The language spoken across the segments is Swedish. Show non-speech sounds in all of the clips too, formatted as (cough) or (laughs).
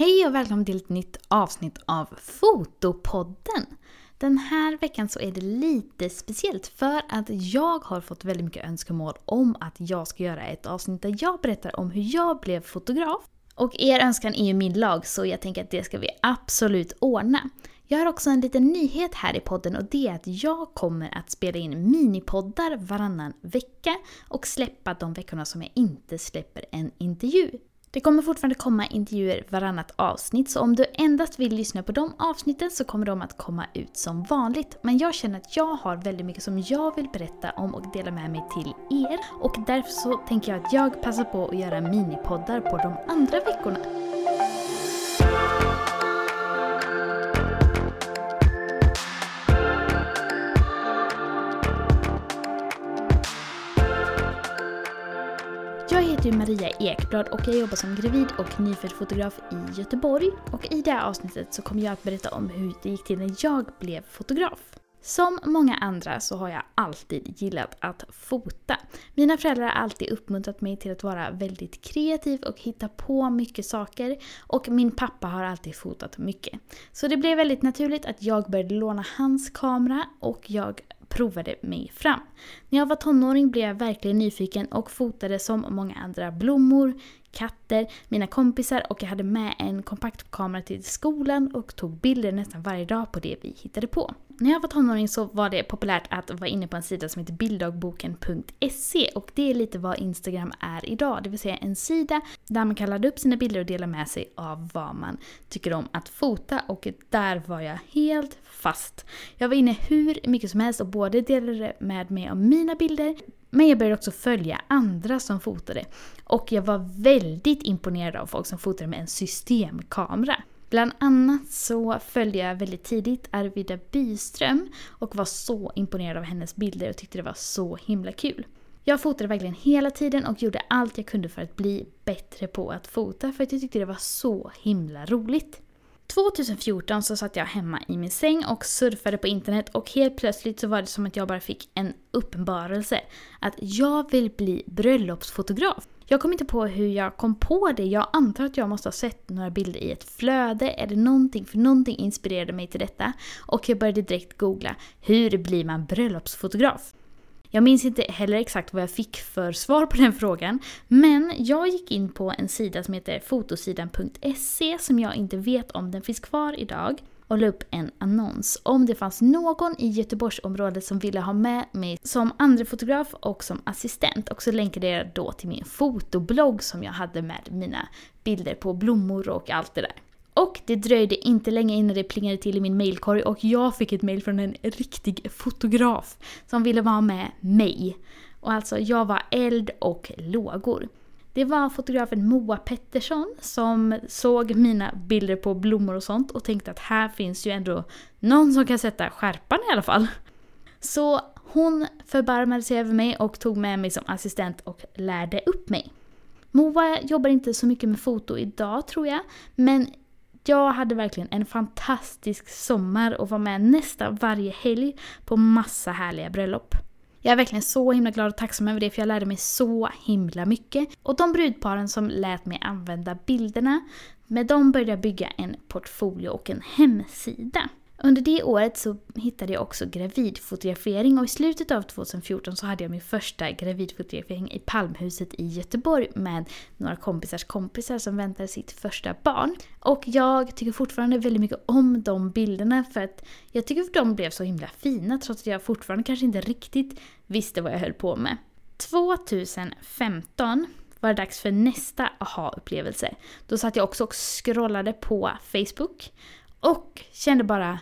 Hej och välkommen till ett nytt avsnitt av Fotopodden. Den här veckan så är det lite speciellt för att jag har fått väldigt mycket önskemål om att jag ska göra ett avsnitt där jag berättar om hur jag blev fotograf. Och er önskan är ju min lag så jag tänker att det ska vi absolut ordna. Jag har också en liten nyhet här i podden och det är att jag kommer att spela in minipoddar varannan vecka och släppa de veckorna som jag inte släpper en intervju. Det kommer fortfarande komma intervjuer varannat avsnitt, så om du endast vill lyssna på de avsnitten så kommer de att komma ut som vanligt. Men jag känner att jag har väldigt mycket som jag vill berätta om och dela med mig till er. Och därför så tänker jag att jag passar på att göra minipoddar på de andra veckorna. Jag heter Maria Ekblad och jag jobbar som gravid och nyfödd fotograf i Göteborg. Och i det här avsnittet så kommer jag att berätta om hur det gick till när jag blev fotograf. Som många andra så har jag alltid gillat att fota. Mina föräldrar har alltid uppmuntrat mig till att vara väldigt kreativ och hitta på mycket saker. Och min pappa har alltid fotat mycket. Så det blev väldigt naturligt att jag började låna hans kamera och jag provade mig fram. När jag var tonåring blev jag verkligen nyfiken och fotade som många andra blommor, katter, mina kompisar och jag hade med en kompaktkamera till skolan och tog bilder nästan varje dag på det vi hittade på. När jag var tonåring så var det populärt att vara inne på en sida som heter bilddagboken.se och det är lite vad Instagram är idag, det vill säga en sida där man kan ladda upp sina bilder och dela med sig av vad man tycker om att fota och där var jag helt fast. Jag var inne hur mycket som helst och både delade med mig av mina bilder men jag började också följa andra som fotade. Och jag var väldigt imponerad av folk som fotade med en systemkamera. Bland annat så följde jag väldigt tidigt Arvida Byström och var så imponerad av hennes bilder och tyckte det var så himla kul. Jag fotade verkligen hela tiden och gjorde allt jag kunde för att bli bättre på att fota för att jag tyckte det var så himla roligt. 2014 så satt jag hemma i min säng och surfade på internet och helt plötsligt så var det som att jag bara fick en uppenbarelse. Att jag vill bli bröllopsfotograf. Jag kom inte på hur jag kom på det. Jag antar att jag måste ha sett några bilder i ett flöde eller någonting, för någonting inspirerade mig till detta. Och jag började direkt googla, hur blir man bröllopsfotograf? Jag minns inte heller exakt vad jag fick för svar på den frågan, men jag gick in på en sida som heter fotosidan.se som jag inte vet om den finns kvar idag och la upp en annons om det fanns någon i Göteborgsområdet som ville ha med mig som andra fotograf och som assistent. Och så länkade jag då till min fotoblogg som jag hade med mina bilder på blommor och allt det där. Och det dröjde inte länge innan det plingade till i min mailkorg och jag fick ett mail från en riktig fotograf som ville vara med mig. Och alltså, jag var eld och lågor. Det var fotografen Moa Pettersson som såg mina bilder på blommor och sånt och tänkte att här finns ju ändå någon som kan sätta skärpan i alla fall. Så hon förbarmade sig över mig och tog med mig som assistent och lärde upp mig. Moa jobbar inte så mycket med foto idag tror jag, men jag hade verkligen en fantastisk sommar och var med nästan varje helg på massa härliga bröllop. Jag är verkligen så himla glad och tacksam över det för jag lärde mig så himla mycket. Och de brudparen som lät mig använda bilderna, med dem började jag bygga en portfolio och en hemsida. Under det året så hittade jag också gravidfotografering och i slutet av 2014 så hade jag min första gravidfotografering i Palmhuset i Göteborg med några kompisars kompisar som väntade sitt första barn. Och jag tycker fortfarande väldigt mycket om de bilderna för att jag tycker att de blev så himla fina trots att jag fortfarande kanske inte riktigt visste vad jag höll på med. 2015 var det dags för nästa aha-upplevelse. Då satt jag också och scrollade på Facebook och kände bara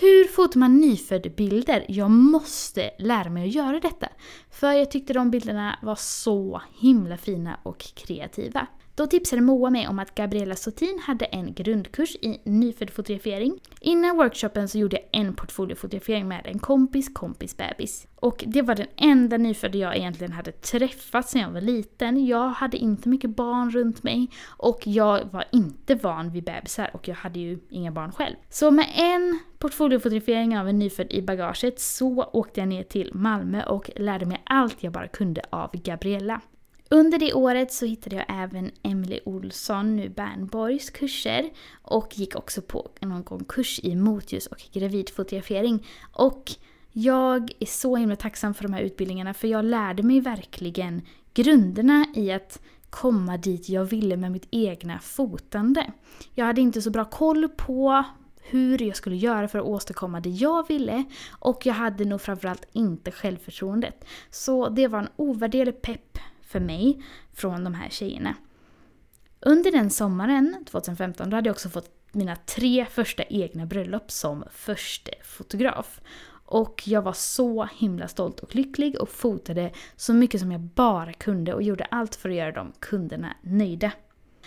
hur fotar man nyfödd bilder? Jag måste lära mig att göra detta. För jag tyckte de bilderna var så himla fina och kreativa. Då tipsade Moa mig om att Gabriella Sotin hade en grundkurs i nyfödd fotografering. Innan workshopen så gjorde jag en portfoliofotografering med en kompis kompis bebis. Och det var den enda nyfödda jag egentligen hade träffat sedan jag var liten. Jag hade inte mycket barn runt mig och jag var inte van vid bebisar och jag hade ju inga barn själv. Så med en portfoliofotografering av en nyfödd i bagaget så åkte jag ner till Malmö och lärde mig allt jag bara kunde av Gabriella. Under det året så hittade jag även Emily Olsson, nu Bernborgs kurser och gick också på någon gång kurs i motljus och gravidfotografering. Och jag är så himla tacksam för de här utbildningarna för jag lärde mig verkligen grunderna i att komma dit jag ville med mitt egna fotande. Jag hade inte så bra koll på hur jag skulle göra för att åstadkomma det jag ville och jag hade nog framförallt inte självförtroendet. Så det var en ovärderlig pepp för mig från de här tjejerna. Under den sommaren, 2015, då hade jag också fått mina tre första egna bröllop som första fotograf. Och jag var så himla stolt och lycklig och fotade så mycket som jag bara kunde och gjorde allt för att göra de kunderna nöjda.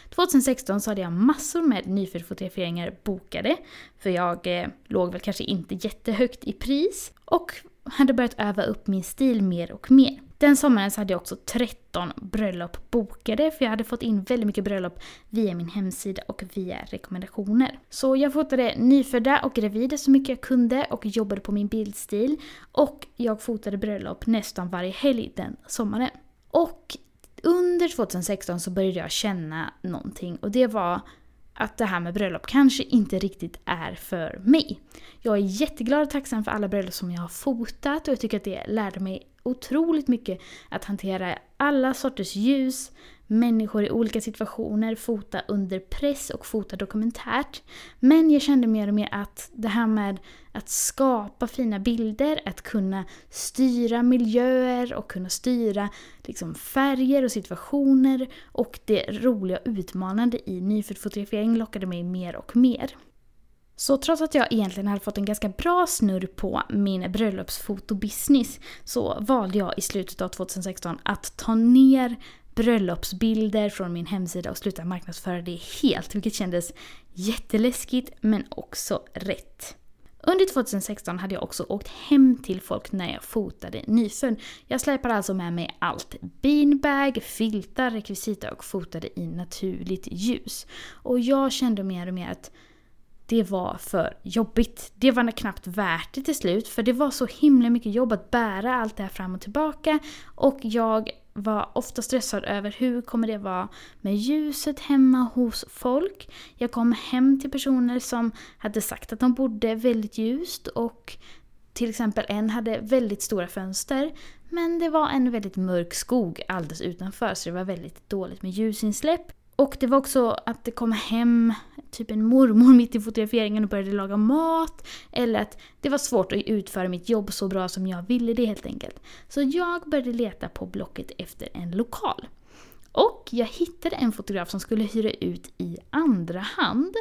2016 så hade jag massor med nyfotograferingar bokade, för jag eh, låg väl kanske inte jättehögt i pris och hade börjat öva upp min stil mer och mer. Den sommaren så hade jag också 13 bröllop bokade för jag hade fått in väldigt mycket bröllop via min hemsida och via rekommendationer. Så jag fotade nyfödda och gravida så mycket jag kunde och jobbade på min bildstil. Och jag fotade bröllop nästan varje helg den sommaren. Och under 2016 så började jag känna någonting och det var att det här med bröllop kanske inte riktigt är för mig. Jag är jätteglad och tacksam för alla bröllop som jag har fotat och jag tycker att det lärde mig otroligt mycket att hantera alla sorters ljus, människor i olika situationer, fota under press och fota dokumentärt. Men jag kände mer och mer att det här med att skapa fina bilder, att kunna styra miljöer och kunna styra liksom, färger och situationer och det roliga och utmanande i nyfödd fotografering lockade mig mer och mer. Så trots att jag egentligen hade fått en ganska bra snurr på min bröllopsfotobusiness så valde jag i slutet av 2016 att ta ner bröllopsbilder från min hemsida och sluta marknadsföra det helt, vilket kändes jätteläskigt men också rätt. Under 2016 hade jag också åkt hem till folk när jag fotade nyfödd. Jag släpade alltså med mig allt. Beanbag, filtar, rekvisita och fotade i naturligt ljus. Och jag kände mer och mer att det var för jobbigt. Det var knappt värt det till slut för det var så himla mycket jobb att bära allt det här fram och tillbaka. Och jag var ofta stressad över hur kommer det vara med ljuset hemma hos folk. Jag kom hem till personer som hade sagt att de bodde väldigt ljust och till exempel en hade väldigt stora fönster men det var en väldigt mörk skog alldeles utanför så det var väldigt dåligt med ljusinsläpp. Och det var också att det kom hem typ en mormor (laughs) mitt i fotograferingen och började laga mat. Eller att det var svårt att utföra mitt jobb så bra som jag ville det helt enkelt. Så jag började leta på Blocket efter en lokal. Och jag hittade en fotograf som skulle hyra ut i andra hand.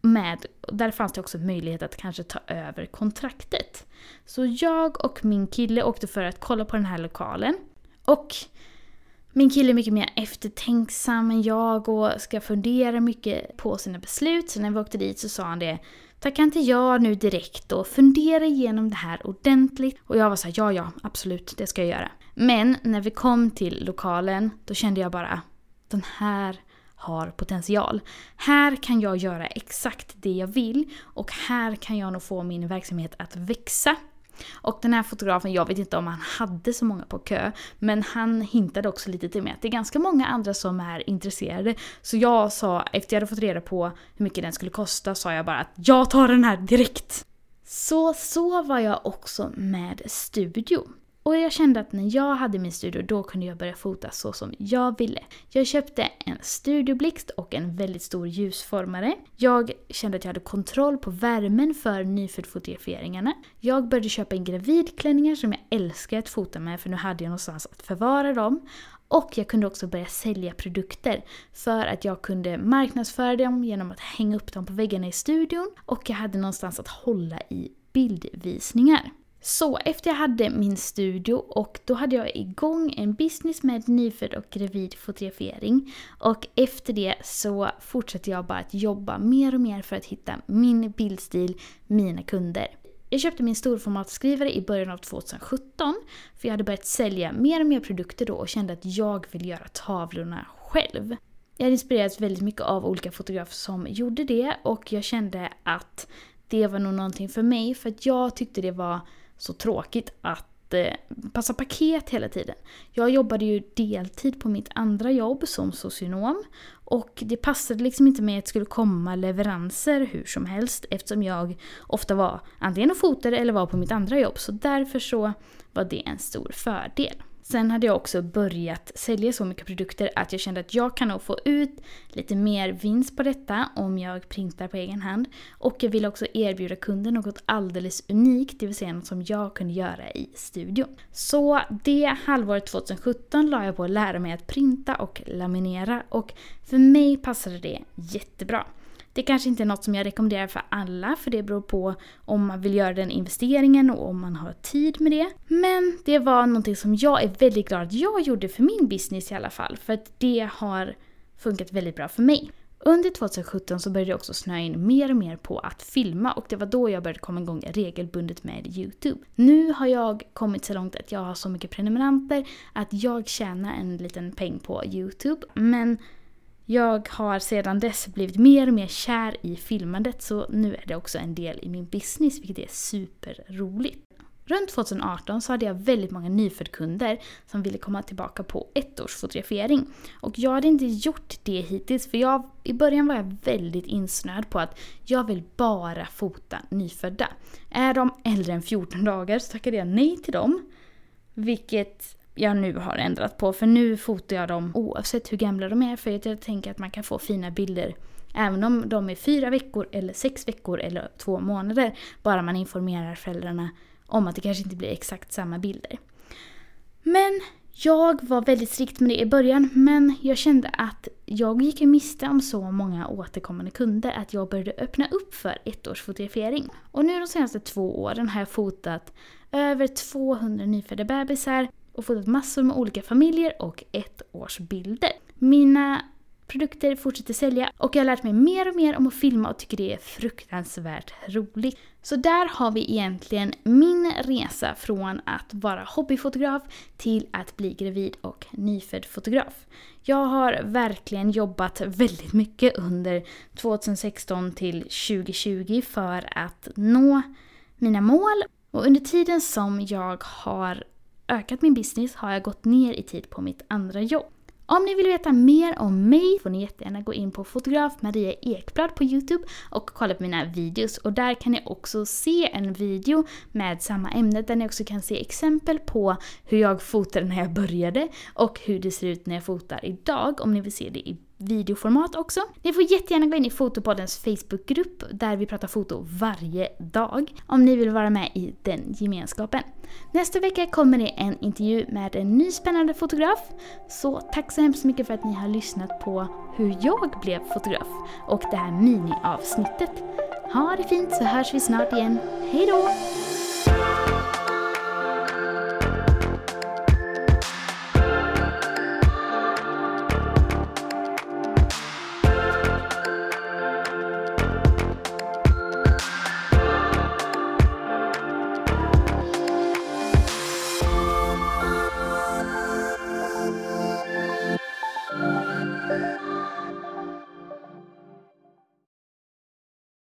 Med, där fanns det också möjlighet att kanske ta över kontraktet. Så jag och min kille åkte för att kolla på den här lokalen. Och min kille är mycket mer eftertänksam än jag och ska fundera mycket på sina beslut. Så när vi åkte dit så sa han det Tacka inte ja nu direkt och fundera igenom det här ordentligt. Och jag var såhär, ja ja, absolut, det ska jag göra. Men när vi kom till lokalen, då kände jag bara, den här har potential. Här kan jag göra exakt det jag vill och här kan jag nog få min verksamhet att växa. Och den här fotografen, jag vet inte om han hade så många på kö, men han hintade också lite till mig att det är ganska många andra som är intresserade. Så jag sa, efter jag hade fått reda på hur mycket den skulle kosta, sa jag bara att jag tar den här direkt! Så, så var jag också med studio. Och jag kände att när jag hade min studio då kunde jag börja fota så som jag ville. Jag köpte en studioblixt och en väldigt stor ljusformare. Jag kände att jag hade kontroll på värmen för nyföddfotograferingarna. Jag började köpa in gravidklänningar som jag älskar att fota med för nu hade jag någonstans att förvara dem. Och jag kunde också börja sälja produkter för att jag kunde marknadsföra dem genom att hänga upp dem på väggarna i studion och jag hade någonstans att hålla i bildvisningar. Så efter jag hade min studio och då hade jag igång en business med nyfödd och gravid fotografering. Och efter det så fortsatte jag bara att jobba mer och mer för att hitta min bildstil, mina kunder. Jag köpte min storformatskrivare i början av 2017 för jag hade börjat sälja mer och mer produkter då och kände att jag vill göra tavlorna själv. Jag hade inspirerats väldigt mycket av olika fotografer som gjorde det och jag kände att det var nog någonting för mig för att jag tyckte det var så tråkigt att eh, passa paket hela tiden. Jag jobbade ju deltid på mitt andra jobb som socionom och det passade liksom inte med att det skulle komma leveranser hur som helst eftersom jag ofta var antingen och fotade eller var på mitt andra jobb. Så därför så var det en stor fördel. Sen hade jag också börjat sälja så mycket produkter att jag kände att jag kan nog få ut lite mer vinst på detta om jag printar på egen hand. Och jag ville också erbjuda kunden något alldeles unikt, det vill säga något som jag kunde göra i studion. Så det halvåret 2017 la jag på att lära mig att printa och laminera och för mig passade det jättebra. Det kanske inte är något som jag rekommenderar för alla för det beror på om man vill göra den investeringen och om man har tid med det. Men det var någonting som jag är väldigt glad att jag gjorde för min business i alla fall för att det har funkat väldigt bra för mig. Under 2017 så började jag också snöa in mer och mer på att filma och det var då jag började komma igång regelbundet med YouTube. Nu har jag kommit så långt att jag har så mycket prenumeranter att jag tjänar en liten peng på YouTube. Men jag har sedan dess blivit mer och mer kär i filmandet så nu är det också en del i min business vilket är superroligt. Runt 2018 så hade jag väldigt många nyfödkunder som ville komma tillbaka på ettårsfotografering. Och jag hade inte gjort det hittills för jag, i början var jag väldigt insnöad på att jag vill bara fota nyfödda. Är de äldre än 14 dagar så tackade jag nej till dem. Vilket jag nu har ändrat på. För nu fotar jag dem oavsett hur gamla de är. För jag tänker att man kan få fina bilder även om de är fyra veckor eller sex veckor eller två månader. Bara man informerar föräldrarna om att det kanske inte blir exakt samma bilder. Men jag var väldigt strikt med det i början men jag kände att jag gick miste om så många återkommande kunder att jag började öppna upp för ettårsfotografering. Och nu de senaste två åren har jag fotat över 200 nyfödda bebisar och fotat massor med olika familjer och ett års bilder. Mina produkter fortsätter sälja och jag har lärt mig mer och mer om att filma och tycker det är fruktansvärt roligt. Så där har vi egentligen min resa från att vara hobbyfotograf till att bli gravid och nyfödd fotograf. Jag har verkligen jobbat väldigt mycket under 2016 till 2020 för att nå mina mål och under tiden som jag har ökat min business har jag gått ner i tid på mitt andra jobb. Om ni vill veta mer om mig får ni jättegärna gå in på fotograf Maria Ekblad på Youtube och kolla på mina videos. Och där kan ni också se en video med samma ämne där ni också kan se exempel på hur jag fotade när jag började och hur det ser ut när jag fotar idag om ni vill se det i videoformat också. Ni får jättegärna gå in i Fotopoddens Facebookgrupp där vi pratar foto varje dag om ni vill vara med i den gemenskapen. Nästa vecka kommer det en intervju med en ny spännande fotograf. Så tack så hemskt mycket för att ni har lyssnat på hur jag blev fotograf och det här miniavsnittet. Ha det fint så hörs vi snart igen. Hejdå!